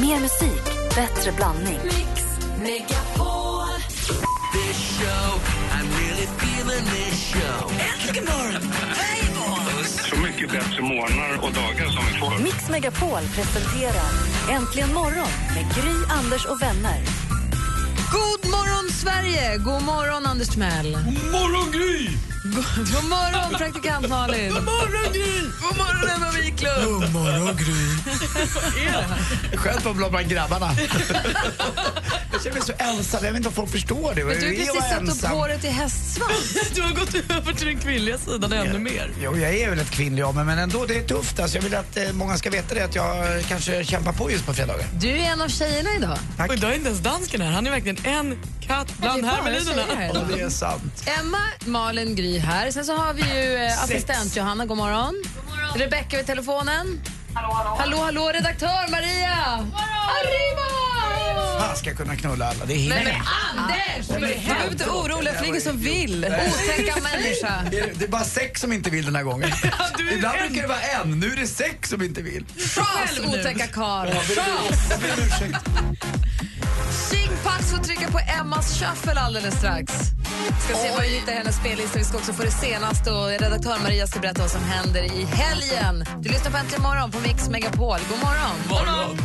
Mer musik, bättre blandning. Mix Megapol. this show. I'm really feeling this show. Äntligen morgon! Så mycket bättre morgnar och dagar som vi får. Mix Megapol presenterar Äntligen morgon med Gry, Anders och vänner. God morgon, Sverige! God morgon, Anders Timell. God morgon, Gry! God, morgon, praktikant Malin. God morgon, Gry! God morgon, Emma Wiklund. God morgon, Gry. Skönt att vara bland grabbarna. jag känner mig så ensam. Jag vet inte om folk förstår det. Men du har Jag precis satt upp ensam. håret i hästsvans. Du har gått över till den kvinnliga sidan ännu mer. Jo, jag är väl ett kvinnlig av mig, men ändå, det är tufft. Alltså, jag vill att eh, många ska veta det, att jag kanske kämpar på just på fredagar. Du är en av tjejerna idag. Och idag är inte ens dansken här. Han är verkligen en katt bland Det är bara hermelinerna. tjejer här det är sant. Emma, Malin, Gry här. Sen så har vi ju eh, assistent Johanna, god morgon. Rebecka vid telefonen. Hallå, hallå. Hallå, hallå, redaktör Maria. Arriba! Fan ska jag kunna knulla alla. Det hinner Nej, men. Anders! Du behöver inte oroa dig, flyger som vill. Otäcka människa. Det är- bara sex som inte vill den här gången. Ibland en. brukar det vara en, nu är det sex som inte vill. Chas, nu. otäcka karl. Jag ber om ursäkt. Sing Pax får trycka på Emmas shuffle alldeles strax. Ska se vad vi hittar hennes spellista. Vi ska också få det senaste och redaktör Maria ska berätta vad som händer i helgen. Du lyssnar på Äntligen morgon på Mix Megapol. God morgon. Morgon.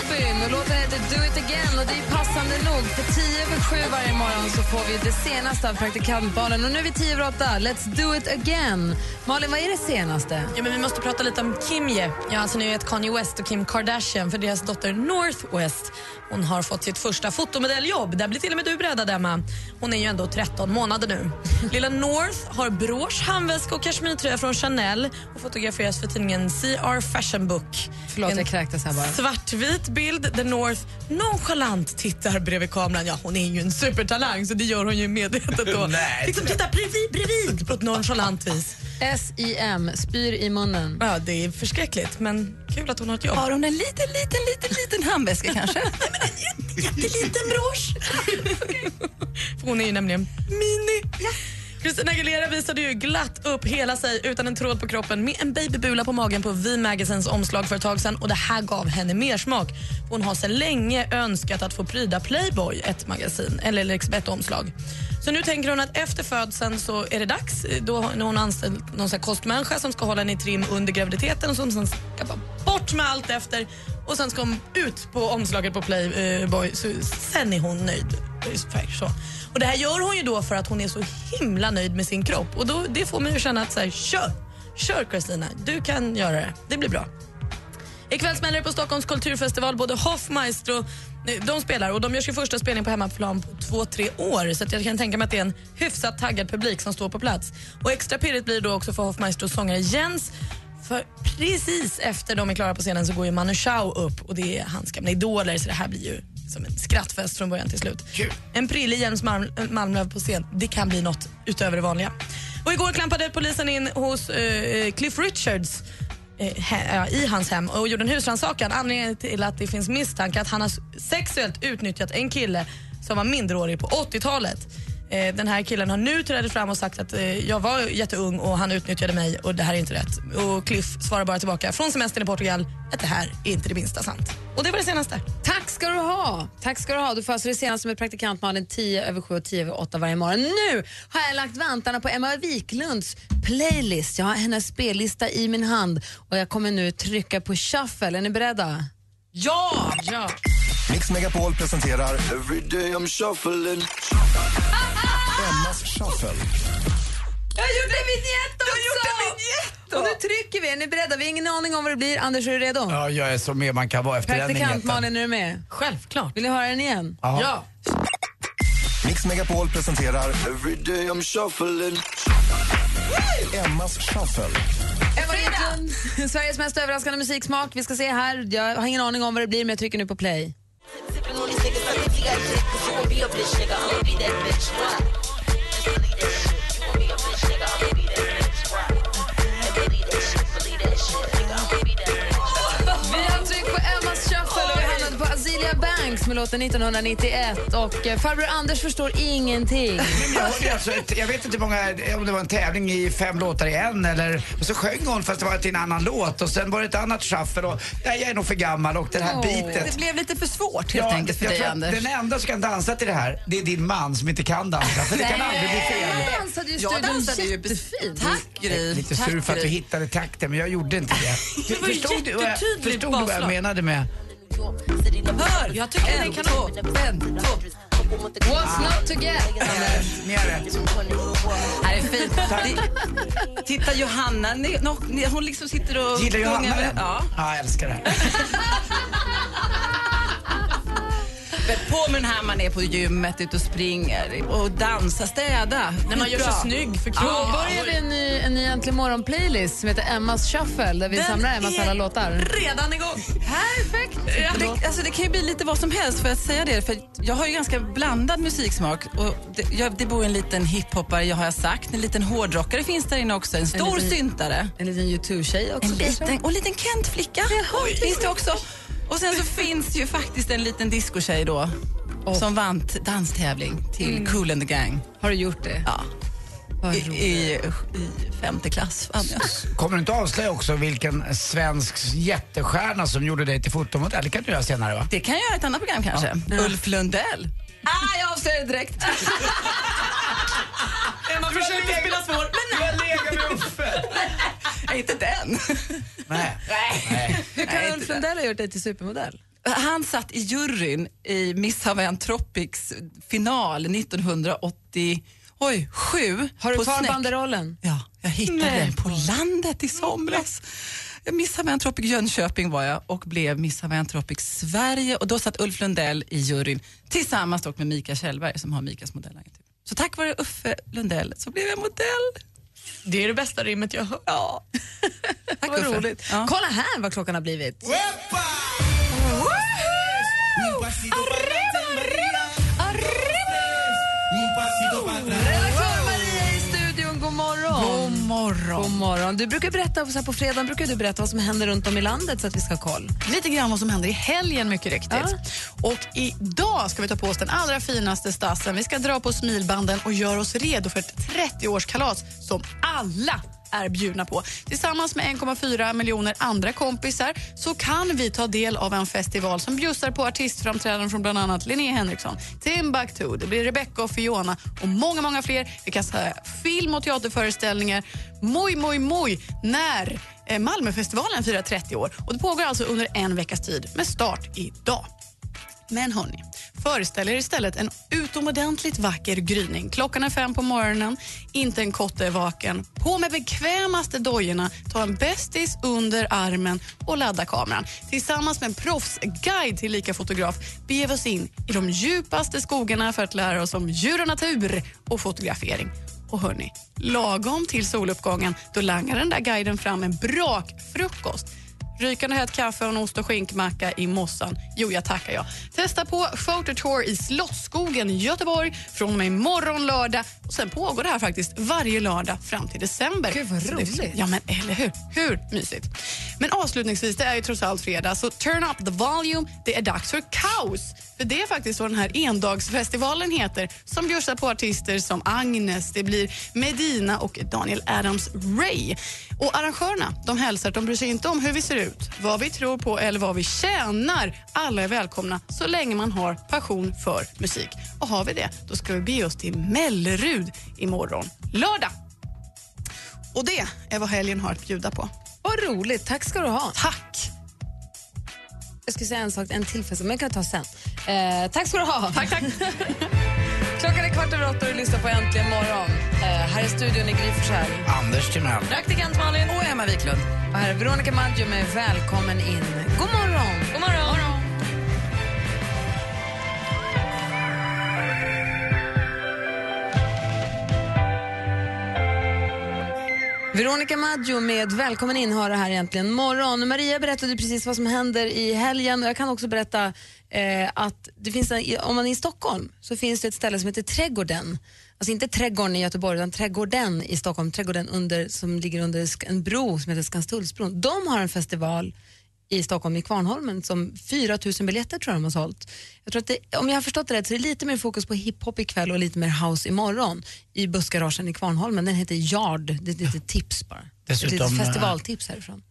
Robin och låten heter Do it again och det är passande nog för tio över sju varje morgon så får vi det senaste av praktikantbarnen och nu är vi tio över åtta. Let's do it again. Malin, vad är det senaste? Ja, men vi måste prata lite om Kimje. Ja, alltså ni vet Kanye West och Kim Kardashian för deras dotter North West. Hon har fått sitt första fotomodelljobb. Där blir till och med du breddad, Emma. Hon är ju ändå 13 månader nu. Lilla North har brosch, handväska och kashmirtröja från Chanel och fotograferas för tidningen CR Fashion Book. Förlåt, En jag kräktes här bara. Svartvit bild där North nonchalant tittar bredvid kameran. Ja, hon är ju en supertalang så det gör hon ju medvetet då. Nej. Liksom tittar bredvid, bredvid på ett nonchalant vis. S-I-M, spyr i munnen. Ja, det är förskräckligt men kul att hon har ett jobb. Har hon en liten, liten, liten, liten handväska kanske? Nej, men en jätte, jätteliten brosch. Hon är ju nämligen mini. Christina Aguilera visade ju glatt upp hela sig utan en tråd på kroppen med en babybula på magen på V Magazines omslag för ett tag sedan och det här gav henne mer smak. Hon har sedan länge önskat att få pryda Playboy, ett magasin, eller liksom ett omslag. Så nu tänker hon att efter födseln så är det dags. Då har hon anställt någon sån kostmänniska som ska hålla henne i trim under graviditeten och som sen ska bara bort med allt efter och sen ska hon ut på omslaget på Playboy så sen är hon nöjd. Ungefär så. Och det här gör hon ju då för att hon är så himla nöjd med sin kropp och då, det får mig att känna att så här, kör, kör Kristina, du kan göra det, det blir bra. Ikväll smäller det på Stockholms kulturfestival. Både Hoffmaestro de spelar och de gör sin första spelning på hemmaplan på två, tre år. Så att jag kan tänka mig att det är en hyfsat taggad publik som står på plats. Och extra pirrigt blir det då också för Hoffmaestros sångare Jens. För precis efter de är klara på scenen så går ju Manu Chao upp och det är hans gamla idoler så det här blir ju som en skrattfest från början till slut. Kul. En prillig Jens Malm- Malmlöv på scen, det kan bli något utöver det vanliga. Och igår klampade polisen in hos eh, Cliff Richards eh, ja, i hans hem och gjorde en husrannsakan. Anledningen till att det finns misstanke att han har sexuellt utnyttjat en kille som var minderårig på 80-talet. Eh, Den här killen har nu trätt fram och sagt att eh, jag var jätteung och han utnyttjade mig och det här är inte rätt. Och Cliff svarar bara tillbaka från semestern i Portugal att det här är inte det minsta sant. Och det var det senaste. Tack ska du ha. Tack ska du ha. Du får alltså det senaste med praktikant Malin 10 över 7 och 10 över 8 varje morgon. Nu har jag lagt vantarna på Emma Wiklunds playlist. Jag har hennes spellista i min hand och jag kommer nu trycka på shuffle. Är ni beredda? Ja! ja. Mix Megapol presenterar Everyday I'm shuffling. Emmas shuffle. Jag gjort en vignett också! gjort en vignett Och nu trycker vi. Är ni beredda? Vi har ingen aning om vad det blir. Anders, är du redo? Ja, jag är så med man kan vara efter den Praktikant vignetten. Malin, är du med? Självklart. Vill ni höra den igen? Ja. Ja. Mix Megapol presenterar Everyday I'm shuffling. Emmas shuffle. Emma Wiklund, Sveriges mest överraskande musiksmak. Vi ska se här. Jag har ingen aning om vad det blir, men jag trycker nu på play. Azealia Banks med låten 1991 och eh, farbror Anders förstår ingenting. Men jag, hörde alltså ett, jag vet inte hur många, om det var en tävling i fem låtar i en eller och så sjöng hon fast det var till en annan låt och sen var det ett annat shuffle och ja, jag är nog för gammal och det här Åh. bitet. Det blev lite för svårt helt enkelt för jag dig Anders. Den enda som kan dansa till det här, det är din man som inte kan dansa. För det kan aldrig bli fel. Jag dansade ju Jag studion dansade ju jättefint. Tack Gry. Lite sur för att du hittade takten men jag gjorde inte det. Du, var förstod du vad jag, menade med Hör! Jag tycker En, en, två, två, en, två. What's not to get? Ni har rätt. Det här är fint. Titta Johanna, ni, hon liksom sitter och... Gillar Johanna med- den? Ja. ja, jag älskar det här. Men På med den här man är på gymmet, ute och springer och dansar, städa. När man gör sig snygg för Då kroppen. börjar vi en ny, en ny Äntligen morgon-playlist som heter Emmas shuffle där vi Den samlar Emmas alla låtar. Redan igång. Perfekt! Ja, det, alltså det kan ju bli lite vad som helst för att säga det. För jag har ju ganska blandad musiksmak. Och det, jag, det bor en liten hiphoppare, jag har jag sagt. En liten hårdrockare finns där inne också. En stor liten- syntare. En liten U2-tjej också En liten, och en liten Kent-flicka finns det också. Och sen så finns ju faktiskt en liten discotjej då. Som vann danstävling till Cool and the Gang. Har du gjort det? Ja. I, i, I femte klass vann jag. Kommer du inte avslöja också vilken svensk jättestjärna som gjorde dig till fotomodell? Det kan du göra senare va? Det kan jag göra i ett annat program kanske. Ulf Lundell. Ah, jag avslöjar det direkt. Man försöker spela svår. Men Du har legat med Uffe! Nej, inte den. Nej. Nej. Hur kan Nej, Ulf Lundell ha gjort dig till supermodell? Han satt i juryn i Miss Hawaiian Tropics final 1987. Oj, sju. Har du på kvar banderollen? Ja, jag hittade den på landet i somras. Miss Tropic Jönköping var jag och blev Miss Tropic Sverige och då satt Ulf Lundell i juryn tillsammans dock med Mika Kjellberg som har Mikas modellagentur. Så tack vare Uffe Lundell så blev jag modell. Det är det bästa rimmet jag har hört. Ja. Tack Vad Uffe. roligt. Ja. Kolla här vad klockan har blivit. Redaktör morgon. Du brukar berätta, så här på fredag brukar du berätta vad som händer runt om i landet så att vi ska ha koll. Lite grann vad som händer i helgen mycket riktigt. Ja. Och idag ska vi ta på oss den allra finaste stassen. Vi ska dra på smilbanden och göra oss redo för ett 30-årskalas som alla är bjudna på. Tillsammans med 1,4 miljoner andra kompisar så kan vi ta del av en festival som bjussar på artistframträdanden från bland annat Linnea Henriksson, Timbuktu, det blir Rebecca och Fiona och många, många fler. Vi kan säga film och teaterföreställningar. Moj, moj, moj när eh, Malmöfestivalen firar 30 år. Och Det pågår alltså under en veckas tid med start idag. Men hörni, föreställ er istället en utomordentligt vacker gryning. Klockan är fem på morgonen, inte en kotte är vaken. På med bekvämaste dojorna, ta en bästis under armen och ladda kameran. Tillsammans med en proffsguide till lika fotograf beger vi oss in i de djupaste skogarna för att lära oss om djur och natur och fotografering. Och hörni, lagom till soluppgången då langar den där guiden fram en brakfrukost. Rykande hett kaffe och en ost och skinkmacka i mossan. Jo, jag tackar jag. Testa på Phototour i Slottsskogen i Göteborg från och med imorgon lördag. Och sen pågår det här faktiskt varje lördag fram till december. Gud, vad roligt. Ja, men eller hur? Hur mysigt? Men avslutningsvis, det är ju trots allt fredag, så turn up the volume. Det är dags för kaos. För det är faktiskt vad den här endagsfestivalen heter som bjussar på artister som Agnes, det blir Medina och Daniel Adams-Ray. Och arrangörerna de hälsar att de bryr sig inte om hur vi ser ut, vad vi tror på eller vad vi tjänar. Alla är välkomna så länge man har passion för musik. Och har vi det, då ska vi bege oss till Mellerud imorgon lördag. Och det är vad helgen har att bjuda på. Vad roligt, tack ska du ha. Tack! Jag ska säga en sak, en till fest, men jag kan ta sen. Eh, tack ska du ha. Tack, tack. Klockan är kvart över åtta och du lyssnar på Äntligen morgon. Eh, här är studion i Gry Forssell. Anders Timell. Praktikant Malin Och Emma Wiklund. och här är Veronica Maggio med Välkommen in. God morgon! Veronica Maggio med Välkommen in har det här egentligen morgon. Maria berättade precis vad som händer i helgen och jag kan också berätta eh, att det finns en, om man är i Stockholm så finns det ett ställe som heter Trädgården. Alltså inte Trädgården i Göteborg utan Trädgården i Stockholm. Trädgården under, som ligger under en bro som heter Skanstullsbron. De har en festival i Stockholm i Kvarnholmen som 4 000 biljetter tror jag de har sålt. Jag tror att det, om jag har förstått det rätt så är det lite mer fokus på hiphop ikväll och lite mer house imorgon i bussgaragen i Kvarnholmen. Den heter Yard, det är ett litet tips bara. Dessutom, ett litet eh, festivaltips härifrån.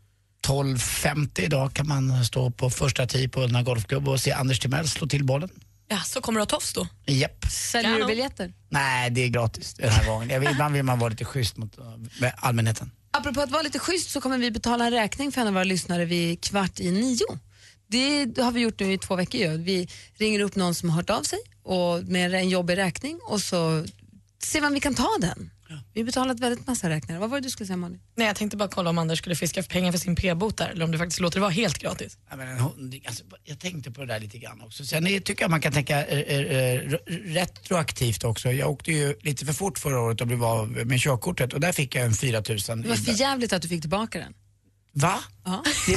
12.50 idag kan man stå på första tee på Ullna Golfklubb och se Anders Timell slå till bollen. Ja, så kommer du ha tofs då? Japp. Säljer du biljetter? Nej, det är gratis den här gången. Jag vill, ibland vill man vara lite schysst mot eh, allmänheten. Apropå att vara lite schysst så kommer vi betala en räkning för en av våra lyssnare vid kvart i nio. Det har vi gjort nu i två veckor. Ju. Vi ringer upp någon som har hört av sig och med en jobbig räkning och så ser vi om vi kan ta den. Vi har betalat väldigt massa räkningar. Vad var det du skulle säga Malin? Nej, jag tänkte bara kolla om Anders skulle fiska pengar för sin p-bot där eller om du faktiskt låter det vara helt gratis. Ja, men, alltså, jag tänkte på det där lite grann också. Sen är- tycker jag man kan tänka eh, eh, eh, retroaktivt också. Jag åkte ju lite för fort förra året och blev av med körkortet och där fick jag en 4000. Det var för jävligt att du fick tillbaka den. Va? Ja. Det,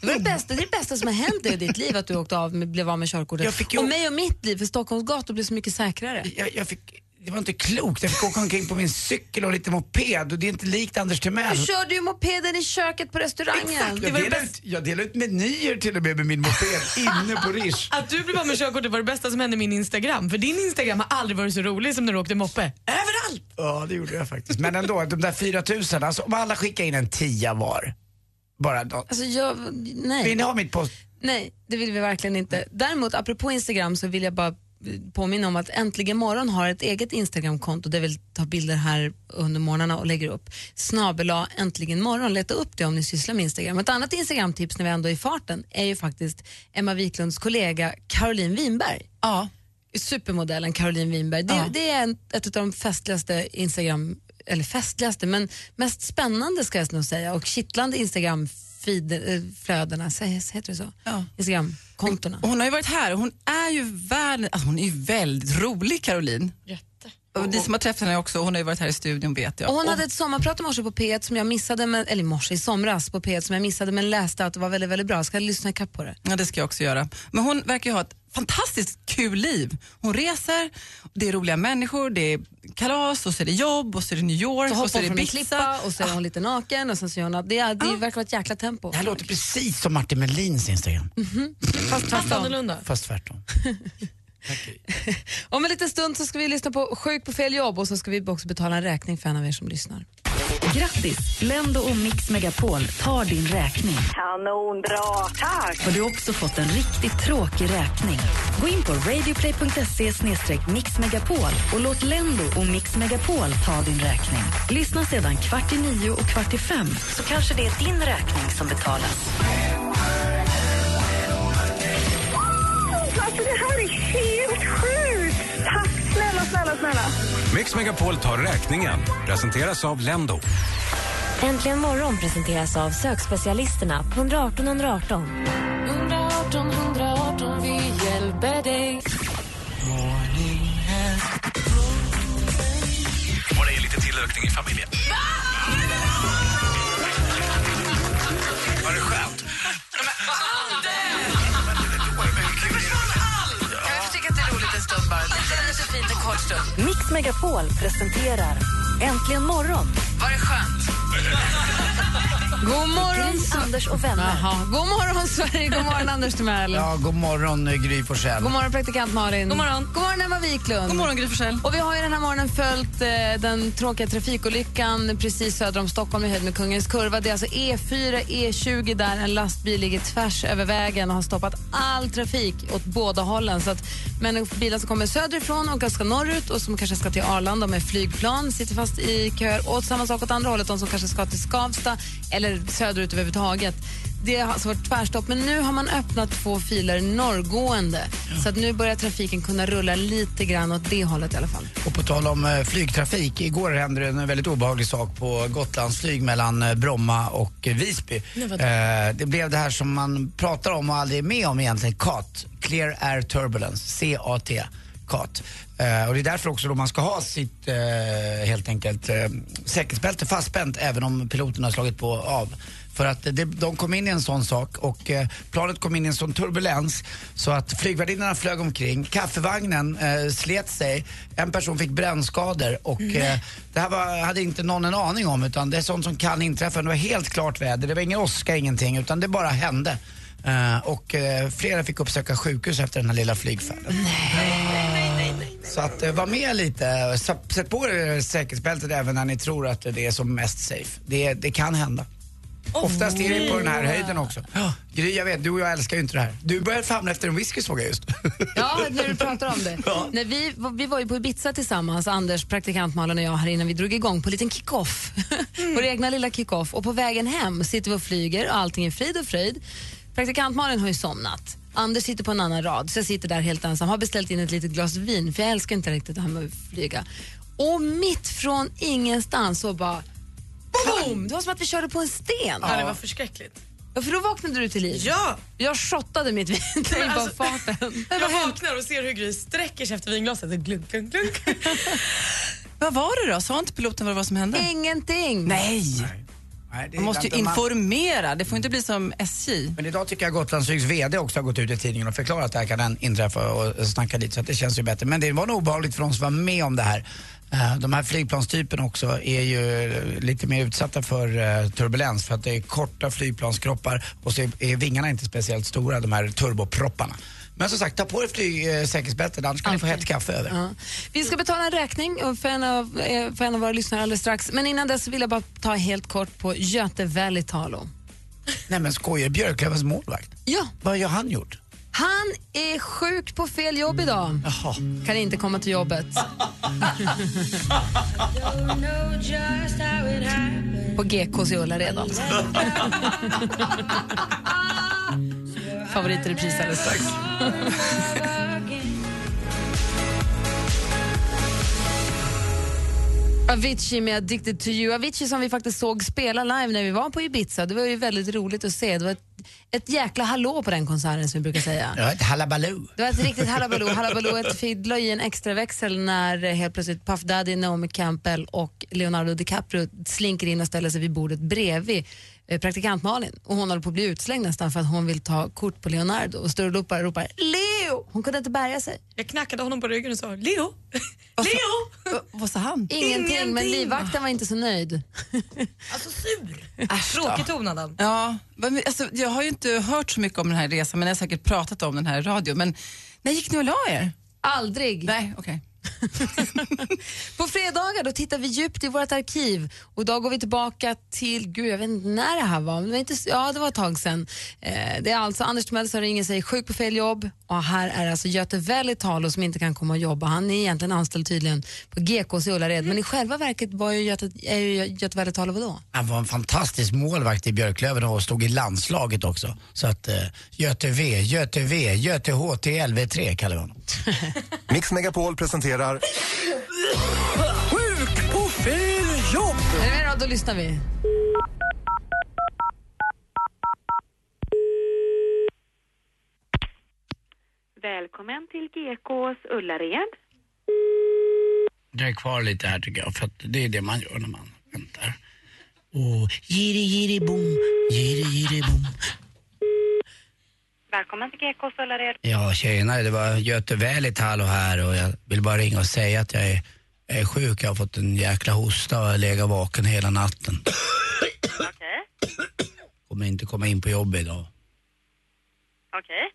Det, var det, bästa, det är det bästa som har hänt i ditt liv att du åkte av med, blev av med körkortet. Jag fick ju- Och mig och mitt liv, för Stockholms gator blev så mycket säkrare. jag, jag fick, det var inte klokt. Jag fick åka omkring på min cykel och lite moped och det är inte likt Anders Timell. Du körde ju mopeden i köket på restaurangen. Jag delar, ut, jag delar ut menyer till och med med min moped inne på Rish. Att du blev av med körkortet var det bästa som hände min Instagram. För din Instagram har aldrig varit så rolig som när du åkte moppe. Överallt! Ja, det gjorde jag faktiskt. Men ändå, de där 4000, alltså om alla skickar in en tia var. Bara då. Alltså jag, nej. Vill ni ha mitt post? Nej, det vill vi verkligen inte. Däremot, apropå Instagram så vill jag bara påminna om att Äntligen morgon har ett eget Instagramkonto där vi tar bilder här under morgnarna och lägger upp. Snabela Äntligen morgon, leta upp det om ni sysslar med Instagram. Ett annat Instagramtips när vi ändå är i farten är ju faktiskt Emma Wiklunds kollega Caroline Winberg. Ja. Supermodellen Caroline Winberg. Det, Ja. det är en, ett av de festligaste Instagram, eller festligaste, men mest spännande ska jag nog säga och kittlande Instagram-flödena, heter det så? Ja. Instagram-kontona. Hon har ju varit här och hon är ju världen, alltså hon är ju väldigt rolig Caroline. Jätte. Och ni som har träffat henne också, hon har ju varit här i studion vet jag. Och hon hade ett sommarprat i morse på P1 som jag missade, men, eller i morse, i somras på P1 som jag missade men läste att det var väldigt, väldigt bra. Jag ska lyssna ikapp på det. Ja, det ska jag också göra. Men hon verkar ju ha ett fantastiskt kul liv. Hon reser, det är roliga människor, det är kalas och så är det jobb och så är det New York Så och så är det Ibiza. klippa och så är hon lite naken och sen så gör hon att det, är- det verkar vara ett jäkla tempo. Det här låter precis som Martin Melins Instagram. Fast Fast tvärtom. annorlunda. Fast tvärtom. Om en liten stund så ska vi lyssna på Sjuk på fel jobb och så ska vi också betala en räkning för en av er som lyssnar. Grattis! Lendo och Mix Megapol tar din räkning. Kanonbra, tack! Har du också fått en riktigt tråkig räkning? Gå in på radioplay.se mixmegapol och låt Lendo och Mix Megapol ta din räkning. Lyssna sedan kvart i nio och kvart i fem så kanske det är din räkning som betalas. Alltså det här snälla, snälla. Mix Megapol tar räkningen. Presenteras av Lendo. Äntligen morgon presenteras av sökspecialisterna på 118 118. 118 118, vi hjälper dig. Och det är lite tillökning i familjen. Kort stund. Mix Megapol presenterar Äntligen morgon. Var det skönt? God morgon, Gry, Anders och vänner. Jaha. God morgon, Sverige. God morgon, Anders Timell. Ja, god morgon eh, Gry Forssell. God morgon, praktikant Malin. God morgon, God morgon Emma Wiklund. God morgon Gry Forssell. Och vi har ju den här morgonen följt eh, den tråkiga trafikolyckan precis söder om Stockholm i höjd med Kungens kurva. Det är alltså E4, E20 där en lastbil ligger tvärs över vägen och har stoppat all trafik åt båda hållen. Så att människor, bilar som kommer söderifrån och ska norrut och som kanske ska till Arlanda med flygplan sitter fast i köer. Och samma sak åt andra hållet, de som kanske ska till Skavsta eller söderut överhuvudtaget. Det har alltså varit tvärstopp, men nu har man öppnat två filer norrgående. Så att nu börjar trafiken kunna rulla lite grann åt det hållet i alla fall. Och på tal om eh, flygtrafik, igår hände det en väldigt obehaglig sak på Gotlandsflyg mellan eh, Bromma och eh, Visby. Vadå? Eh, det blev det här som man pratar om och aldrig är med om egentligen, CAT, Clear Air Turbulence, CAT. Prejudikat. Eh, och det är därför också då man ska ha sitt eh, helt enkelt eh, säkerhetsbälte fastspänt även om piloten har slagit på av. För att det, de kom in i en sån sak och eh, planet kom in i en sån turbulens så att flygvärdinnorna flög omkring, kaffevagnen eh, slet sig, en person fick brännskador och eh, det här var, hade inte någon en aning om utan det är sånt som kan inträffa. Det var helt klart väder, det var ingen åska, ingenting utan det bara hände. Eh, och eh, flera fick uppsöka sjukhus efter den här lilla flygfärden. Så att eh, var med lite, sätt på er säkerhetsbältet även när ni tror att det är som mest safe. Det, det kan hända. Oftast är det på den här höjden också. Ja, Gry, jag vet, du och jag älskar ju inte det här. Du börjar famla efter en whisky såg jag just. Ja, när du pratar om det. När vi, vi var ju på Ibiza tillsammans, Anders, praktikant Malin och jag här innan vi drog igång på en liten kick-off. Vår egna lilla kick-off. Och på vägen hem sitter vi och flyger och allting är frid och fröjd. Praktikant Malin har ju somnat. Anders sitter på en annan rad, så jag sitter där helt ensam. Har beställt in ett litet glas vin, för jag älskar inte riktigt det här med att flyga. Och mitt från ingenstans så bara boom! Det var som att vi körde på en sten. Ja, det var förskräckligt. Ja, för då vaknade du till liv. Ja! Jag shottade mitt vin i bara alltså- farten. Jag vaknar och ser hur Gry sträcker sig efter vinglaset. Glunk, glunk, glunk. Vad var det då? Sa inte piloten vad det var som hände? Ingenting. Nej! Nej, det Man måste ju inte- man- informera, det får inte bli som SJ. Men idag tycker jag Gotlandsflygs VD också har gått ut i tidningen och förklarat att det här kan inträffa och snacka lite så att det känns ju bättre. Men det var nog obehagligt för de som var med om det här. Eh, De här flygplanstyperna också är ju lite mer utsatta för eh, turbulens för att det är korta flygplanskroppar och så är vingarna inte speciellt stora, de här turbopropparna. Men som sagt, ta på er flygsäkerhetsbältet annars kan ni få hett kaffe över. Ja. Vi ska betala en räkning för en, av, eh, för en av våra lyssnare alldeles strax. Men innan dess vill jag bara ta helt kort på Göte Välitalo. Nej men skojar Björklövens målvakt? Ja. Vad har han gjort? Han är sjuk på fel jobb idag. Jaha. Kan inte komma till jobbet. på GKs i Ullared alltså. Favorit i repris alldeles strax. Avicii med Addicted to you. Avicii som vi faktiskt såg spela live när vi var på Ibiza. Det var ju väldigt roligt att se. Det var ett, ett jäkla hallå på den konserten som vi brukar säga. Ja, ett halabaloo. Det var ett riktigt halabaloo. Halabaloo ett fiddla i en extra växel när eh, helt plötsligt Puff Daddy, Naomi Campbell och Leonardo DiCaprio slinker in och ställer sig vid bordet bredvid eh, praktikant Malin. Och hon håller på att bli utslängd nästan för att hon vill ta kort på Leonardo och står och ropar, ropar Leo! Hon kunde inte bärga sig. Jag knackade honom på ryggen och sa Leo, Leo! Vad sa han? Ingenting, men Ingenting. livvakten var inte så nöjd. Alltså sur. Äsch då. Tråkigt tonad han. Ja, men, alltså, jag har ju inte hört så mycket om den här resan men jag har säkert pratat om den här i radio. Men när gick ni och la er? Aldrig. Nej, okej. På fredagar då tittar vi djupt i vårt arkiv och idag går vi tillbaka till, gud jag vet inte när det här var, men det var inte, ja det var ett tag sedan. Eh, det är alltså Anders Timell som ringer sig sjuk på fel jobb och här är alltså Göte Välitalo som inte kan komma och jobba. Han är egentligen anställd tydligen på GKs i Ullared men i själva verket var ju Göte, är ju Göte Välitalo vadå? Han var en fantastisk målvakt i Björklöven och stod i landslaget också. Så att uh, Göte V, Göte V, Göte HTLV3 kallar vi honom. Mix Megapol presenterar Sjuk på fel jobb! Är med då? Då lyssnar vi. Välkommen till GKs Ullared. Dröj kvar lite här tycker jag, för att det är det man gör när man väntar. Och giri giri bom, giri. Välkommen till GKs Ullared. Ja, tjenare, det var Göte Välitalo här och jag vill bara ringa och säga att jag är, jag är sjuk. Jag har fått en jäkla hosta och har legat vaken hela natten. Okej, Kommer inte komma in på jobbet idag. okej.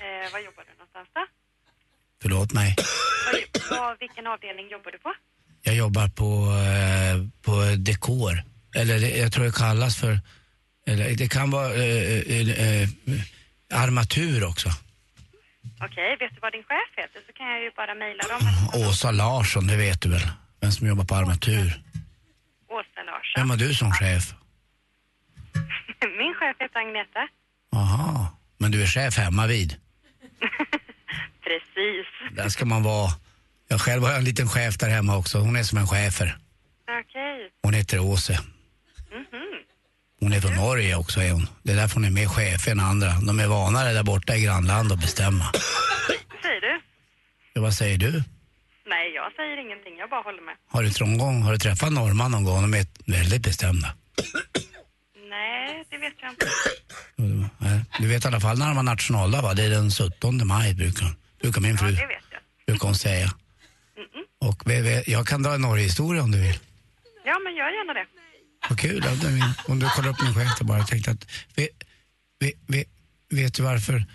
Eh, var jobbar du någonstans då? Förlåt mig. Vad, vad, vilken avdelning jobbar du på? Jag jobbar på, eh, på dekor. Eller jag tror det kallas för, eller det kan vara eh, eh, eh, armatur också. Okej, vet du vad din chef heter så kan jag ju bara mejla dem. Åsa Larsson, det vet du väl? Vem som jobbar på armatur. Åsa Larsson. Vem har du som chef? Min chef heter Agneta. Aha, men du är chef hemma vid. Precis. Där ska man vara. Jag själv har en liten chef där hemma också. Hon är som en chefer. Okej. Hon heter Åse. Hon är från Norge också är hon. Det är därför hon är mer chef än andra. De är vanare där borta i grannland att bestämma. Säger du? Jo, vad säger du? Nej, jag säger ingenting. Jag bara håller med. Har du, gång, har du träffat norrman någon gång? De är väldigt bestämda. Nej, det vet jag inte. Du vet i alla fall när de har nationaldag va? Det är den 17 maj brukar, brukar min fru Det vet jag. brukar hon säga. Och vi- vi- jag kan dra en Norgehistoria om du vill. Ja, men gör gärna det. Vad kul, ja, min, om du kollar upp min chef bara tänkte att, vet, vet, vet, vet du varför,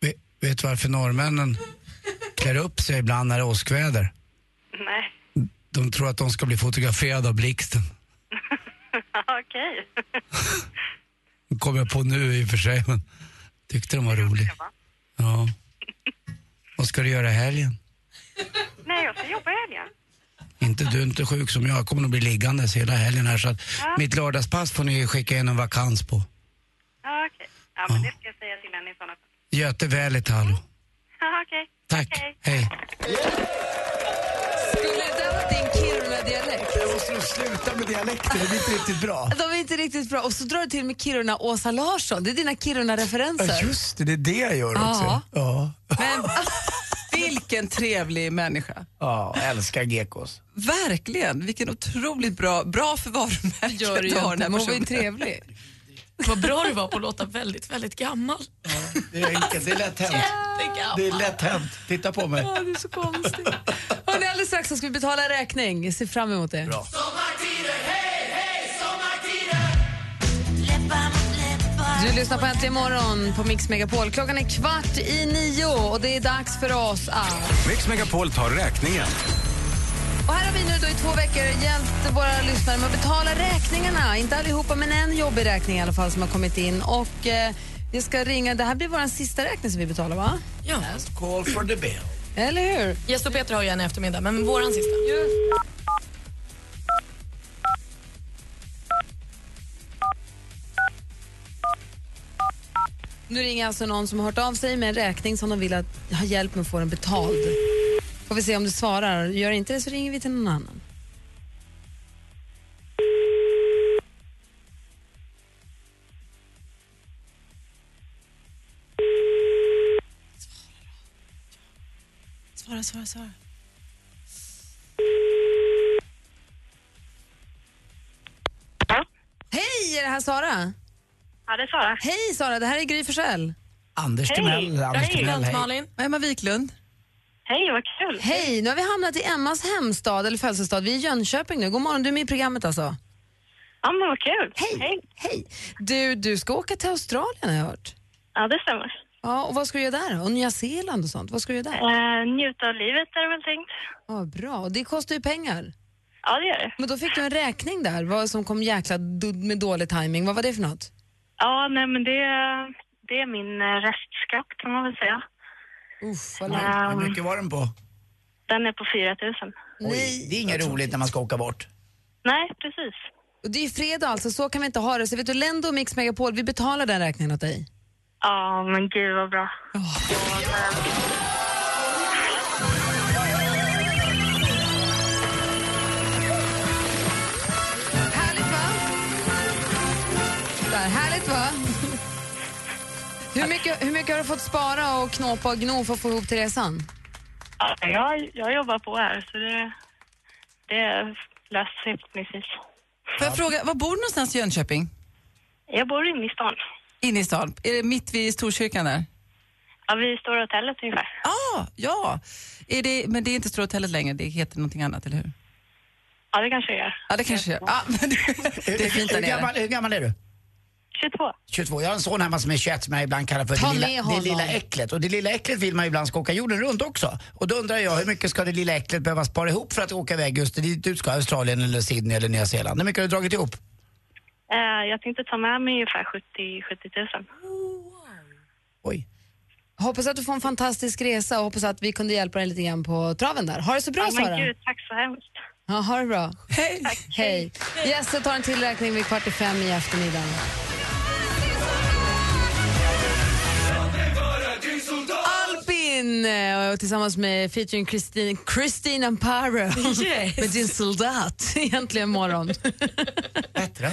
vet, vet du varför norrmännen klär upp sig ibland när det är åskväder? Nej. De tror att de ska bli fotograferade av blixten. Okej. Det kommer jag på nu i och för sig, men tyckte de var rolig. Ja. Vad ska du göra i helgen? Nej, jag ska jobba i helgen. Inte du är inte sjuk som jag, jag kommer nog bli liggandes hela helgen här så att Ja. mitt lördagspass får ni skicka in en vakans på. Ja, okej. Ja, men det ska jag säga till henne i sådana fall. Göte Välitalo. Ja, okej. Tack, Okej. hej. Skulle det där vara din Kiruna-dialekt? Jag måste nog sluta med dialekter, det blir inte riktigt bra. De är inte riktigt bra. Och så drar du till med Kiruna Åsa Larsson. Det är dina Kiruna-referenser. Ja, just det, det är det jag gör Ja. också. Ja. Men vilken trevlig människa. Ja, älskar gekos. Verkligen. Vilken otroligt bra, bra för varumärket Gör du har den här hon personen. trevlig. Vad bra du var på att låta väldigt, väldigt gammal. Det är enkelt, det är lätt hänt. Det är lätt hänt. Titta på mig. Ja, det är så konstigt. Hörrni, alldeles strax så ska vi betala räkning. Jag ser fram emot det. Bra. Du lyssnar på Äntligen morgon på Mix Megapol. Klockan är kvart i nio och det är dags för oss att... Mix Megapol tar räkningen. Och här har vi nu då i två veckor hjälpt våra lyssnare med att betala räkningarna. Inte allihopa, men en jobbig räkning i alla fall som har kommit in. Och eh, vi ska ringa... Det här blir vår sista räkning som vi betalar, va? Ja. Call for the bill. Eller hur? Gäst och Peter har ju en eftermiddag, men våran sista. Nu ringer alltså någon som har hört av sig med en räkning som de vill att, ha hjälp med att få den betald. Får vi se om du svarar. Gör inte det så ringer vi till någon annan. Svara, svara, svara. Hej, är det här Sara? Ja, det är Sara. Hej Sara, det här är Gry Forssell. Anders Hej. Timell. Anders Timell, hej. Malin. Emma Wiklund. Hej, vad kul. Hej, nu har vi hamnat i Emmas hemstad eller födelsestad. Vi är i Jönköping nu. God morgon, du är med i programmet alltså. Ja, men vad kul. Hej. Hej. Du, du ska åka till Australien har jag hört. Ja, det stämmer. Ja, och vad ska du göra där? Och Nya Zeeland och sånt. Vad ska du göra där? Eh, njuta av livet är det väl tänkt. Ja, bra. Och det kostar ju pengar. Ja, det gör det. Men då fick du en räkning där vad som kom jäkla do- med dålig timing. Vad var det för något? Ja, nej men det, det är min eh, restskatt kan man väl säga. Uff, vad Hur Um, mycket var den på? den är på 4 000. Oj, det är inget roligt när man ska åka bort. Nej, precis. Och det är ju fredag alltså, så kan vi inte ha det. Så vet du, Lendo och Mix Megapol, vi betalar den räkningen åt dig. Ja, men gud vad bra. Härligt Hur mycket, hur mycket har du fått spara och knåpa och gno för att få ihop till resan? Ja, jag, jag jobbar på här så det, det löser sig förhoppningsvis. Får jag fråga, var bor du någonstans i Jönköping? Jag bor inne i stan. Inne i stan? Är det mitt vid Storkyrkan där? Ja, vi står i hotellet ungefär. Ah, ja, är det, men det är inte Stora hotellet längre, det heter någonting annat, eller hur? Ja, det kanske jag gör. Ja, det kanske ja, men det, det är fint där hur, gammal, nere. hur gammal är du? 22. 22. Jag har en son hemma som är 21 som jag ibland kallar för Ta det lilla, det lilla äcklet. Och det lilla äcklet vill man ju ibland ska åka jorden runt också. Och då undrar jag, hur mycket ska det lilla äcklet behöva spara ihop för att åka iväg just dit du ska? Australien eller Sydney eller Nya Zeeland. Hur mycket har du dragit ihop? Eh, jag tänkte ta med mig ungefär 70, 70 000. Oj. Hoppas att du får en fantastisk resa och hoppas att vi kunde hjälpa dig lite grann på traven där. Ha det så bra men Sara. gud, tack så hemskt. Ja, ha det bra. Hej! Hej. Jesse tar en till räkning vid kvart i fem i eftermiddag. Albin eh, tillsammans med featuring Christine, Christine Amparo Yes. med din soldat. Egentligen morgon. Bättre.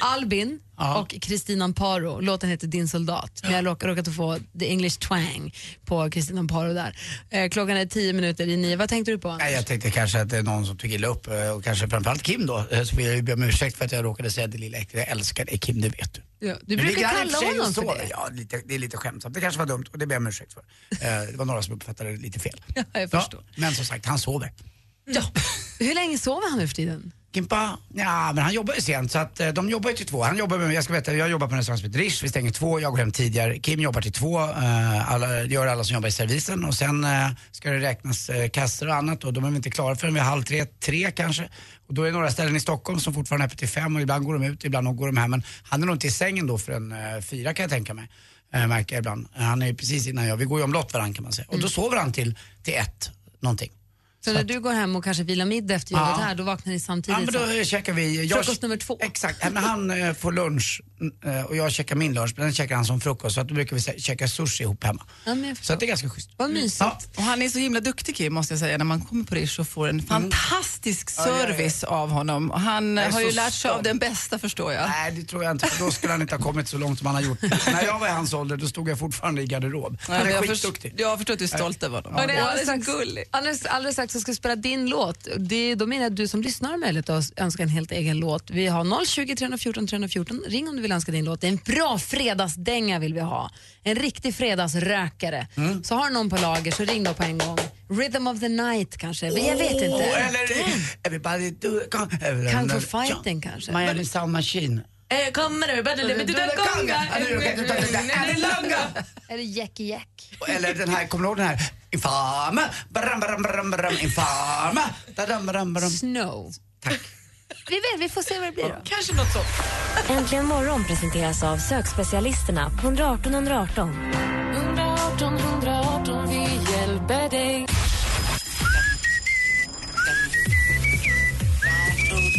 Albin Ja. och Kristina Amparo. Låten heter Din soldat. Men jag råkar råkat få the English twang på Kristina Amparo där. Eh, klockan är tio minuter i nio. Vad tänkte du på? Anders? Nej, jag tänkte kanske att det är någon som tog illa upp eh, och kanske framförallt Kim då. Eh, Så vill jag ju be om ursäkt för att jag råkade säga det lilla äckliga. Jag älskar dig Kim, det vet du. Ja, du brukar kalla honom för det. Ja, lite, det är lite skämtsamt. Det kanske var dumt och det ber jag om ursäkt för. Eh, Det var några som uppfattade det lite fel. Ja, jag förstår. men som sagt, han sover. Ja. Hur länge sover han nu för tiden? Kimpa? Ja, men han jobbar ju sent så att eh, de jobbar ju till två. Han jobbar med, jag ska berätta, jag jobbar på en restaurang som heter Rish, vi stänger två, jag går hem tidigare. Kim jobbar till två, eh, alla, gör alla som jobbar i servisen och sen eh, ska det räknas eh, kassor och annat och de är väl inte klara förrän vid halv tre, tre kanske. Och då är det några ställen i Stockholm som fortfarande är öppet till fem och ibland går de ut, ibland går de hem. Men han är nog inte i sängen då förrän eh, fyra kan jag tänka mig. Eh, märker jag ibland. Han är ju precis innan jag, vi går ju omlott varandra kan man säga. Och då sover han till, till ett, någonting. Så, när du går hem och kanske vilar middag efter jobbet Ja. här, då vaknar ni samtidigt? Ja, men då så? käkar vi... Frukost nummer två. Exakt. Men han eh, får lunch och jag käkar min lunch, men den käkar han som frukost. Så att då brukar vi käka sushi ihop hemma. Ja, jag Så att det är ganska schysst. Vad mysigt. Ja. Och han är så himla duktig Kim måste jag säga när man kommer på Rish och får en fantastisk Ja, ja, ja. service av honom. Och han Jag har ju lärt sig av stolt. den bästa förstår jag. Nej, det tror jag inte. För då skulle han inte ha kommit så långt som han har gjort. När jag var i hans ålder, då stod jag fortfarande i garderob. Han är jag, skitduktig. jag förstår att du är stolt över honom. Och det är Ja, alldeles det är gulligt. alldeles, alldeles strax så ska vi spela din låt. Det, då menar jag att du som lyssnar har möjlighet att önska en helt egen låt. Vi har 020 314 314. Ring om du vill önska din låt. Det är en bra fredagsdänga vill vi ha. En riktig fredagsrökare. Mm. Så har du någon på lager så ring då på en gång. Rhythm of the night kanske. Men jag vet inte. Oh, eller Everybody do. Kung fu fighting kanske. Miami Sound Machine. Eh, kommer du? Är det Jackie Jack? Eller den här, kommer du ihåg den här? Infama, baram, baram, baram, baram, infama, dadam, baram, baram. Snow. Tack. Vi vet, vi får se vad det blir då. Kanske något så. Äntligen morgon presenteras av sökspecialisterna på 118 118. 118 118, vi hjälper dig.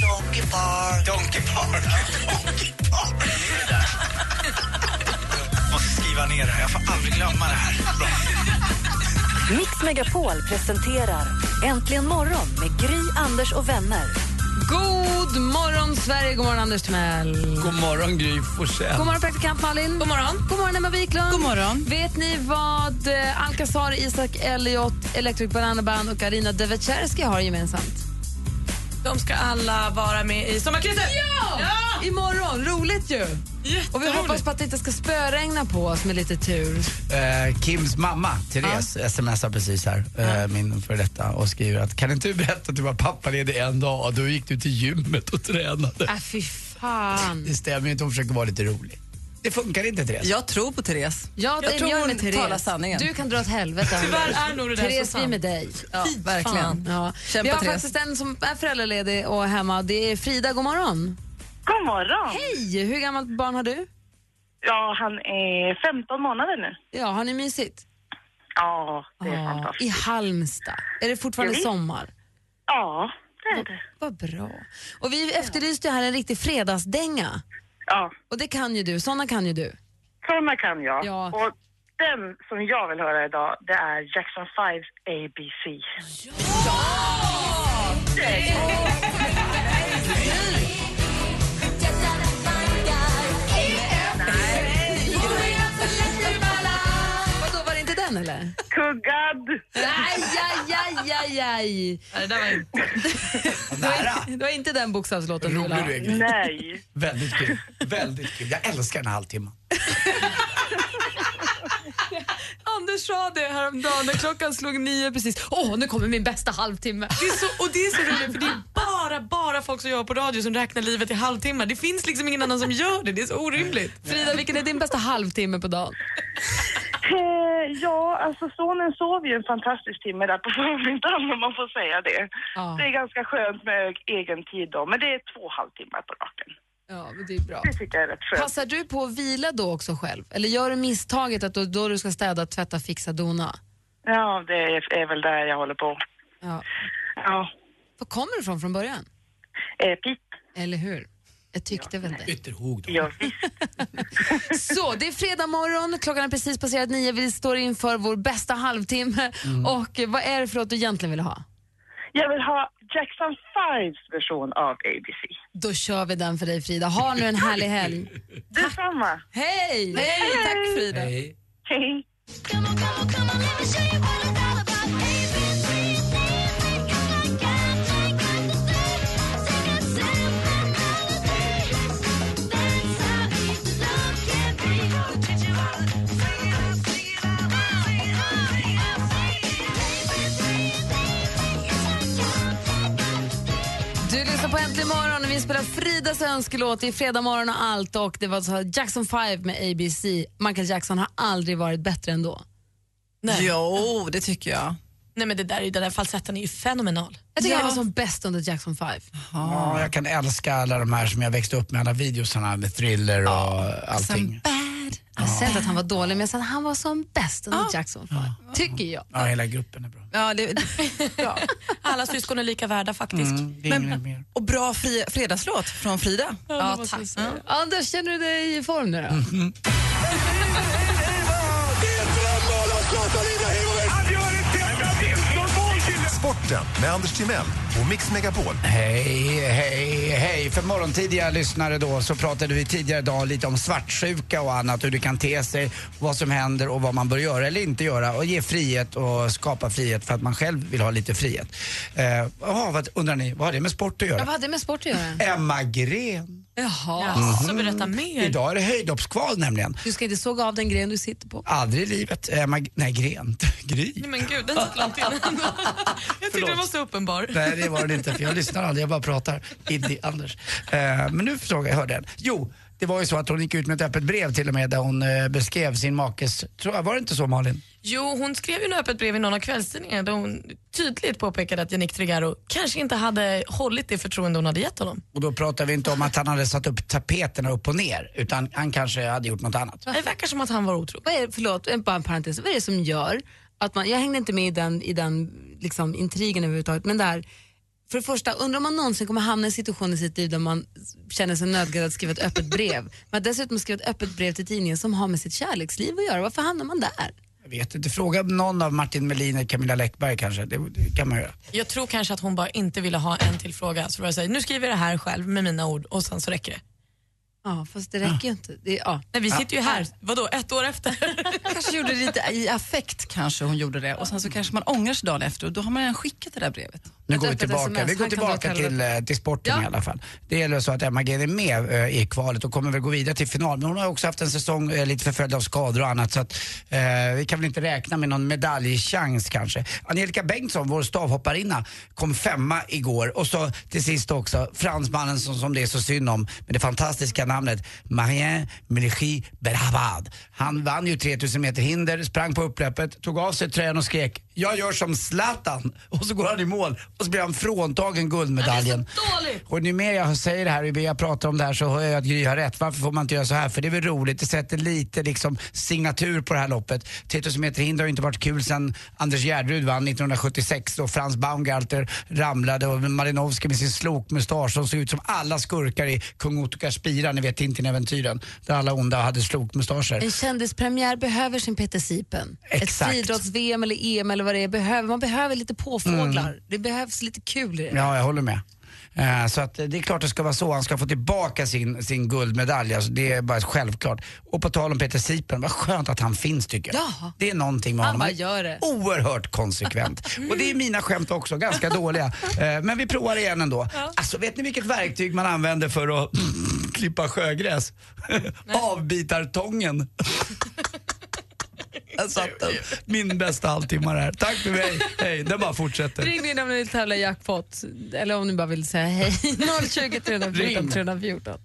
Donkey Park. Donkey Park. Donkey? Måste skriva ner det. Jag får aldrig glömma det här. Bra. Mix Megapol presenterar Äntligen morgon med Gry, Anders och vänner. God morgon Sverige, god morgon Anders Timell. God morgon Gry Forssell. God morgon praktikant Malin. God morgon. God morgon Emma Wiklund. God morgon. Vet ni vad eh, Alcazar, Isak Elliot, Electric Banana Band och Arina Devecherski har gemensamt? De ska alla vara med i Sommarkrysset. Ja! Imorgon, roligt ju! Och vi hoppas på att det inte ska spöregna på oss med lite tur. Eh, Kims mamma, Therese, smsar precis här, eh, min för detta och skriver att kan inte du berätta att du var pappaledig en dag och då gick du till gymmet och tränade. Äh, fy fan. Det stämmer ju inte, hon försöker vara lite rolig. Det funkar inte Therese. Jag tror på Therese. Ja, Jag tror hon Therese. talar sanningen. Du kan dra åt helvete. Tyvärr är nog det där Therese, så vi är med dig. Ja, verkligen. Ja. Kämpa, vi har Therese. faktiskt en som är föräldraledig och hemma. Det är Frida, god morgon. God morgon! Hej! Hur gammalt barn har du? Ja, han är 15 månader nu. Ja, har ni mysigt? Ja, det är Ja, fantastiskt. I Halmstad. Är det fortfarande Ja, sommar? Ja, det är det. Vad bra. Och vi efterlyste här en riktig fredagsdänga. Ja, Och det kan ju du. Såna kan ju du. sådana kan jag. Ja. Och den som jag vill höra idag, det är Jackson 5 ABC. Vadå, var den eller? Kuggad! Aj, aj, aj, aj, aj. Nej, det var inte... Det var, det var inte den bokstavslåten du ville Rolig ha. är Gry. Nej. Väldigt kul. Väldigt kul. Jag älskar den här halvtimmen. Anders sa det häromdagen när klockan slog nio precis. Åh, nu kommer min bästa halvtimme. Det är så, och det är så roligt för det är bara, bara folk som jobbar på radio som räknar livet i halvtimmar. Det finns liksom ingen annan som gör det. Det är så orimligt. Frida, vilken är din bästa halvtimme på dagen? Eh, ja, alltså sonen sov ju en fantastisk timme där på förmiddagen om man får säga det. Ja. Det är ganska skönt med egen tid då, men det är två halvtimmar på raken. Ja, men det är bra. Det tycker jag är rätt skönt. Passar du på att vila då också själv? Eller gör du misstaget att då, då du ska städa, tvätta, fixa, dona? Ja, det är, är väl där jag håller på. Ja. Ja. Var kommer du ifrån från början? Eh, Pip. Eller hur? Jag tyckte väl det. Ytterhog då. Ja. Så, det är fredag morgon, klockan är precis passerat nio. Vi står inför vår bästa halvtimme. Och eh, vad är det för låt du egentligen vill ha? Jag vill ha Jackson 5s version av ABC. Då kör vi den för dig Frida. Ha nu en härlig helg. Detsamma. Hej! Hej, tack Frida. Hej. Hej. På Äntligen morgon och vi spelar Fridas önskelåt. Är fredag morgon och allt och det var så Jackson 5 med ABC. Michael Jackson har aldrig varit bättre än då. Nej. Jo, det tycker jag. Nej men det där, den där falsetten är ju fenomenal. Jag tycker Ja. han var som bäst under Jackson 5. Ja, jag kan älska alla de här som jag växte upp med, alla videosarna med thriller och allting. Jag har sett att han var dålig men jag sa att han var som bäst under Jackson 5. Tycker jag. Ja, hela gruppen är bra. Ja, det, bra. Alla syskon är lika värda faktiskt. Mm, mer. Och bra fri, fredagslåt från Frida. Ja, tack. Anders, känner du dig i form nu då? Sporten med Anders Timell och Mix Megapol. Hej, hej, hej. För morgontidiga lyssnare då så pratade vi tidigare idag lite om svartsjuka och annat, hur det kan te sig, vad som händer och vad man bör göra eller inte göra och ge frihet och skapa frihet för att man själv vill ha lite frihet. Eh, jaha, vad undrar ni, vad har det med sport att Ja, göra? vad hade det med sport att göra? Emma Gren. Jaha. Jaså, berätta mer. Idag är det höjdhoppskval nämligen. Du ska inte såga av den gren du sitter på. Aldrig i livet. Emma, nej, Gren. Gry. Nej men gud, den satt långt inne. Jag tyckte det var så uppenbar. Nej, det var det inte, för jag lyssnar aldrig, jag bara pratar. Iddi Anders. Eh, men nu frågar jag, hörde den. Jo, det var ju så att hon gick ut med ett öppet brev till och med där hon eh, beskrev sin makes, tror jag, var det inte så Malin? Jo, hon skrev ju ett öppet brev i någon av kvällstidningarna där hon tydligt påpekade att Yannick Trigaro kanske inte hade hållit det förtroende hon hade gett honom. Och då pratar vi inte om att han hade satt upp tapeterna upp och ner, utan han kanske hade gjort något annat. Det verkar som att han var otrogen. Vad är, förlåt, en- bara en parentes. Vad är det som gör att man, jag hängde inte med i den, i den liksom, intrigen överhuvudtaget, men där för det första, undrar om man någonsin kommer hamna i en situation i sitt liv där man känner sig nödgad att skriva ett öppet brev. Men att dessutom skriva ett öppet brev till tidningen som har med sitt kärleksliv att göra. Varför hamnar man där? Jag vet inte, fråga någon av Martin Melin eller Camilla Läckberg kanske, det, det kan man göra. Jag tror kanske att hon bara inte ville ha en till fråga. Så jag säger, nu skriver jag det här själv med mina ord och sen så räcker det. Ja, fast det räcker ju inte. Det, ja. Nej, vi sitter ju här, vadå, ett år efter? kanske gjorde det lite i affekt kanske hon gjorde det och sen så kanske man ångrar sig dagen efter och då har man redan skickat det där brevet. Nu går vi tillbaka, vi går tillbaka till, eh, till sporten Ja. i alla fall. Det gäller så att Emma Gren är med eh, i kvalet och kommer väl gå vidare till final. Men hon har också haft en säsong eh, lite förföljd av skador och annat så att eh, vi kan väl inte räkna med någon medaljchans kanske. Angelica Bengtsson, vår stavhopparinna, kom femma igår och så till sist också fransmannen som, som det är så synd om med det fantastiska namnet Marien Melichi Berhavad. Han vann ju 3000 meter hinder, sprang på upploppet, tog av sig tröjan och skrek jag gör som Zlatan och så går han i mål och så blir han fråntagen guldmedaljen. Och ju mer jag säger det här och ju mer jag pratar om det här så hör jag att Gry har rätt. Varför får man inte göra så här? För det är väl roligt, det sätter lite liksom signatur på det här loppet. 3000 meter hinder har ju inte varit kul sedan Anders Gärderud vann 1976 då Frans Baumgartner ramlade och Marinovski med sin slokmustasch som såg ut som alla skurkar i Kung Ottokars spira, ni vet Tintin-äventyren. Där alla onda hade slokmustascher. En kändispremiär behöver sin Peter Sipen. Ett Exakt. friidrotts-VM eller EM eller vad det är. Behöver, man behöver lite påfåglar. Det behövs lite kul i det. Ja, jag håller med. Eh, Så att eh, det är klart det ska vara så. Han ska få tillbaka sin, sin guldmedalj. Alltså det är bara självklart. Och på tal om Peter Sipen, vad skönt att han finns tycker jag. Ja. Det är någonting med Han honom. gör det. Oerhört konsekvent. Och det är mina skämt också, ganska dåliga. Eh, Men vi provar igen ändå. Alltså vet ni vilket verktyg man använder för att klippa sjögräs? Avbitartången. Jag satt den. Min bästa halvtimme här. Tack för mig. Hej, det bara fortsätter. Ring in om ni vill tävla i jackpot eller om ni bara vill säga hej. 020 314 Ring. 314.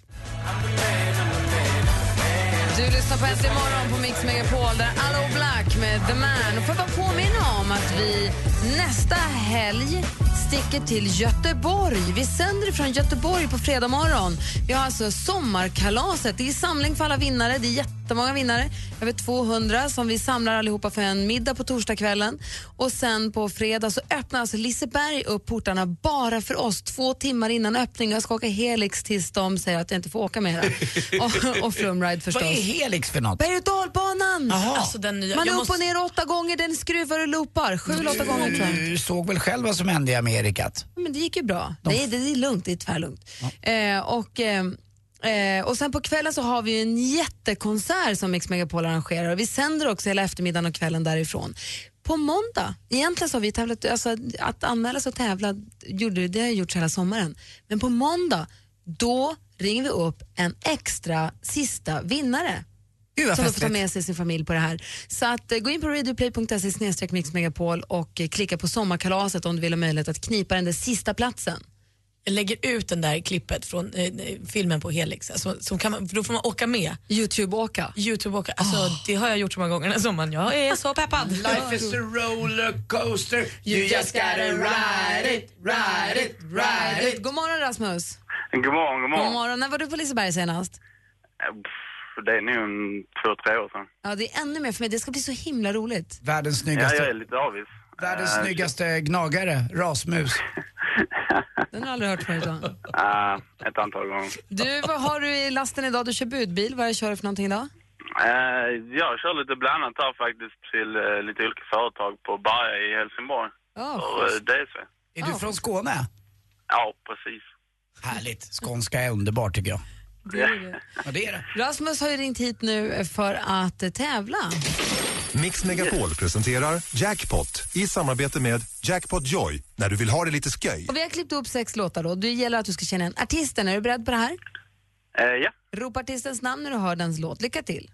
Du lyssnar på Äntligen morgon på Mix Megapol där Allo Black med The Man. Och får jag bara påminna om att vi nästa helg sticker till Göteborg. Vi sänder från Göteborg på fredag morgon. Vi har alltså sommarkalaset. Det är samling för alla vinnare. Det är jätte jättemånga vinnare, över 200 som vi samlar allihopa för en middag på torsdagskvällen. Och sen på fredag så öppnar alltså Liseberg upp portarna bara för oss två timmar innan öppning. Jag ska åka Helix tills de säger att jag inte får åka med och, och Flumride förstås. Helix för något? Berg och dalbanan! Alltså, den nya, Man är jag upp och ner åtta gånger, den skruvar och loopar. Sju eller åtta gånger tror jag. Du såg väl själv vad som hände i Amerikat? Men det gick ju bra. Det, är, det är lugnt, det är tvärlugnt. Eh, och, eh, eh, och sen på kvällen så har vi en jättekonsert som Mix Megapol arrangerar och vi sänder också hela eftermiddagen och kvällen därifrån. På måndag, egentligen så har vi tävlat, alltså att anmäla sig och tävla gjorde, det har gjorts hela sommaren. Men på måndag, då ringer vi upp en extra sista vinnare. Som får ta med sig sin familj på det här. Så att, eh, gå in på radioplay.se mixmegapol och eh, klicka på sommarkalaset om du vill ha möjlighet att knipa den där sista platsen. Lägger ut den där klippet från eh, filmen på Helix. Alltså, som kan man, för då får man åka med. Youtube-åka. Youtube-åka. Alltså, Det har jag gjort så många gånger den här sommaren. Jag är så peppad. Life is a rollercoaster You just gotta ride it, ride it, ride it God morgon Rasmus. God morgon, god God morgon. morgon. När var du på Liseberg senast? Eh, Det är nog två, tre år sedan. Ja, det är ännu mer för mig. Det ska bli så himla roligt. Världens Ja, snyggaste, jag är lite avis. världens Eh, snyggaste gnagare, rasmus. Den har jag aldrig hört förut. va? eh, ett antal gånger. Du, vad har du i lasten idag? Du kör budbil. Vad kör du för någonting idag? Eh, jag kör lite blandat här faktiskt till eh, lite olika företag på Berga i Helsingborg. Ja, För eh, DSV. Är du från Skåne? Ja, precis. Härligt. Skånska är underbart tycker jag. Det är det. Ja, det är det. Rasmus har ju ringt hit nu för att tävla. Mix Megapol presenterar Jackpot i samarbete med Jackpot Joy när du vill ha det lite sköj. Och vi har klippt upp sex låtar då. Det gäller att du ska känna en artisten. Är du beredd på det här? Eh, ja. Ropa artistens namn när du hör dens låt. Lycka till.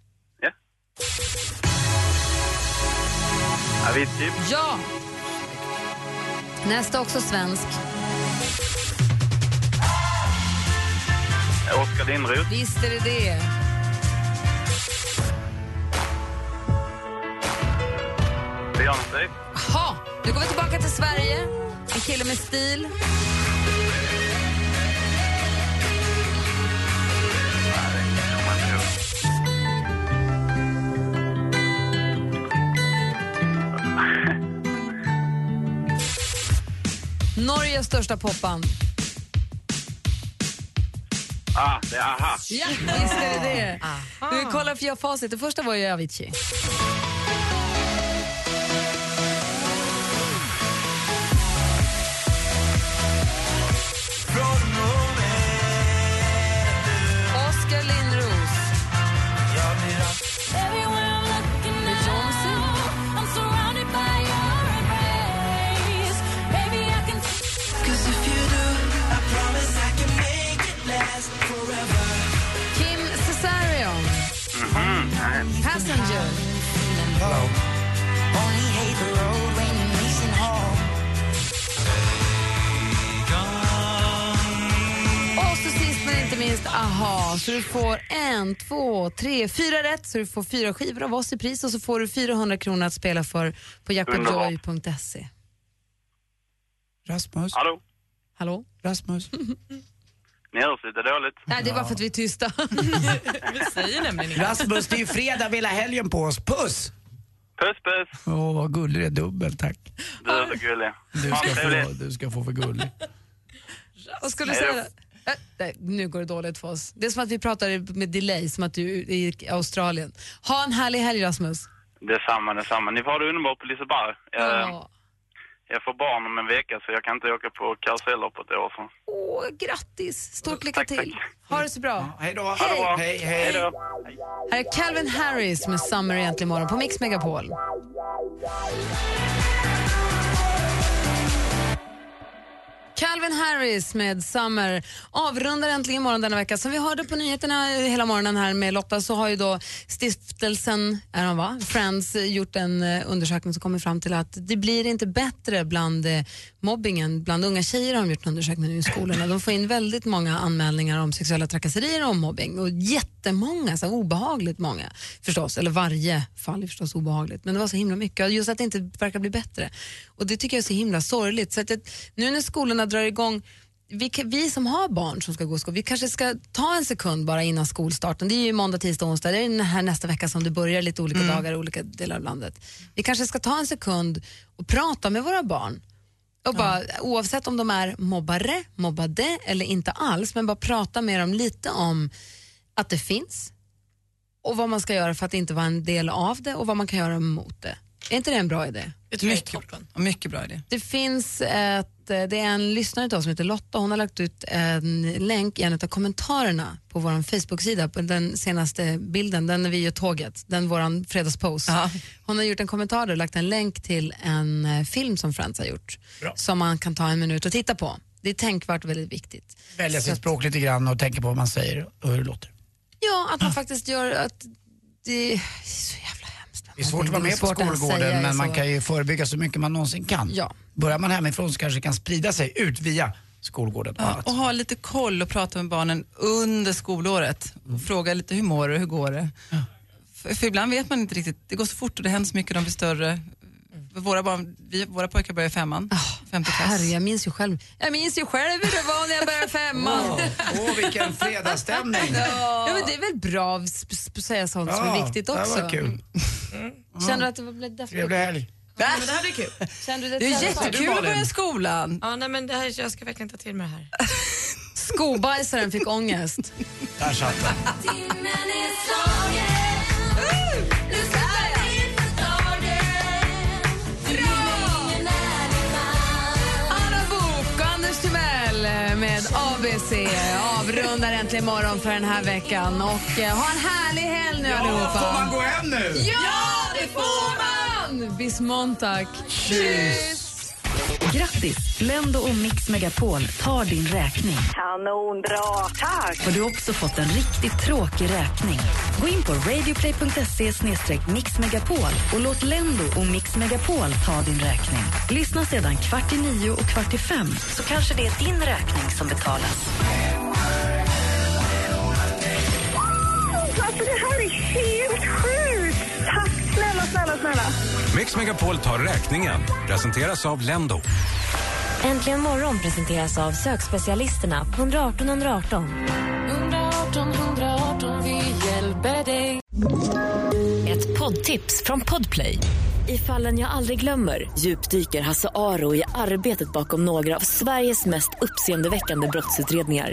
Avicii. Ja! Nästa också svensk. Oskar Lindroth. Visst är det det. Beyoncé. Ha! Nu går vi tillbaka till Sverige. En kille med stil. Norges största popband. Ah, det är aha. Ja, visst är det det. Vi kollar för jag facit. Det första var ju Avicii. Passenger. Och så sist men inte minst, aha. Så du får en, två, tre, fyra rätt. Så du får fyra skivor av oss i pris och så får du 400 kronor att spela för på jackpotjoy.se. Rasmus? Hallå? Hallå? Rasmus? Ni hörs lite dåligt. Nej, det var för att vi är tysta. Vi säger nämligen inget. Rasmus, det är ju fredag, hela helgen på oss. Puss! Puss, puss. Åh, vad gullig du är. Dubbel, tack. Du är så gullig. Du ska, få, du ska få för gullig. Vad skulle du säga? Äh, nej, nu går det dåligt för oss. Det är som att vi pratar med delay, som att du är i Australien. Ha en härlig helg Rasmus. Detsamma, detsamma. Ni får ha det underbart på Liseberg. Ja. Jag får barn om en vecka så jag kan inte åka på karusellloppet i år. Så. Åh, grattis! Stort lycka till. Ha det så bra. Hej då. Bra. Hej, hej. då. Här är Calvin Harris med Summer egentligen imorgon på Mix Megapol. Calvin Harris med Summer avrundar äntligen morgon denna vecka. Som vi hörde på nyheterna hela morgonen här med Lotta så har ju då stiftelsen, är de va? Friends gjort en eh, undersökning som kommer fram till att det blir inte bättre bland eh, mobbingen. Bland unga tjejer har de gjort en undersökning nu i skolorna. De får in väldigt många anmälningar om sexuella trakasserier och mobbing och jättemånga, så obehagligt många förstås. Eller varje fall är förstås obehagligt. Men det var så himla mycket och just att det inte verkar bli bättre. Och det tycker jag är så himla sorgligt. Så att det, nu när skolorna drar igång vi, vi som har barn som ska gå i skolan, vi kanske ska ta en sekund bara innan skolstarten. Det är ju måndag, tisdag, onsdag. Det är den här nästa vecka som det börjar lite olika Mm. dagar i olika delar av landet. Vi kanske ska ta en sekund och prata med våra barn. Och bara, Oavsett om de är mobbare, mobbade eller inte alls, men bara prata med dem lite om att det finns och vad man ska göra för att inte vara en del av det och vad man kan göra mot det. Är inte det en bra idé? mycket, mycket bra idé. Det finns ett, det är en lyssnare oss som heter Lotta. Hon har lagt ut en länk i en av kommentarerna på vår Facebook-sida, på den senaste bilden, den när vi gör tåget, den våran fredagspost. Hon har gjort en kommentar där och lagt en länk till en eh, film som Friends har gjort, som man kan ta en minut och titta på. Det är tänkvärt och väldigt viktigt. Välja sitt språk lite grann och tänka på vad man säger och hur det låter. Ja, att man faktiskt gör att det är så jävla Det är svårt att vara med på skolgården men man kan ju förebygga så mycket man någonsin kan. Ja. Börjar man hemifrån så kanske det kan sprida sig ut via skolgården och Ja, och ha lite koll och prata med barnen under skolåret. Och fråga lite hur mår du, hur går det? För, för ibland vet man inte riktigt, det går så fort och det händer så mycket, de blir större. Våra, barn, vi, våra pojkar börjar i femman, femte klass. Herre, jag minns ju själv Jag minns ju själv hur det var när jag började femman. Åh, åh, vilken fredagsstämning. ja, men det är väl bra att säga sånt som är Ja, viktigt det också. var kul. Känner du att det blev därför? Trevlig helg. Ja, men det här blir kul. Kände du det Det är jättekul att börja skolan. Ja, nej, men det här, jag ska verkligen ta till mig det här. Skobajsaren fick ångest. Där satt den. Timell med ABC avrundar äntligen morgon för den här veckan. Och eh, ha en härlig helg nu allihopa. får man gå hem nu? Ja, det får man! Bis Montag. Tschüss! Grattis! Lendo och Mix Megapol tar din räkning. Kanonbra, tack! Har du också fått en riktigt tråkig räkning? Gå in på radioplay.se mixmegapol och låt Lendo och Mix Megapol ta din räkning. Lyssna sedan kvart i nio och kvart i fem så kanske det är din räkning som betalas. Alltså det här är helt sjukt! Tack snälla, snälla, snälla. Mix Megapol tar räkningen. Presenteras av Lendo. Äntligen morgon presenteras av sökspecialisterna på 118 118. 118 118, vi hjälper dig. Ett poddtips från Podplay. I fallen jag aldrig glömmer djupdyker Hasse Aro i arbetet bakom några av Sveriges mest uppseendeväckande brottsutredningar.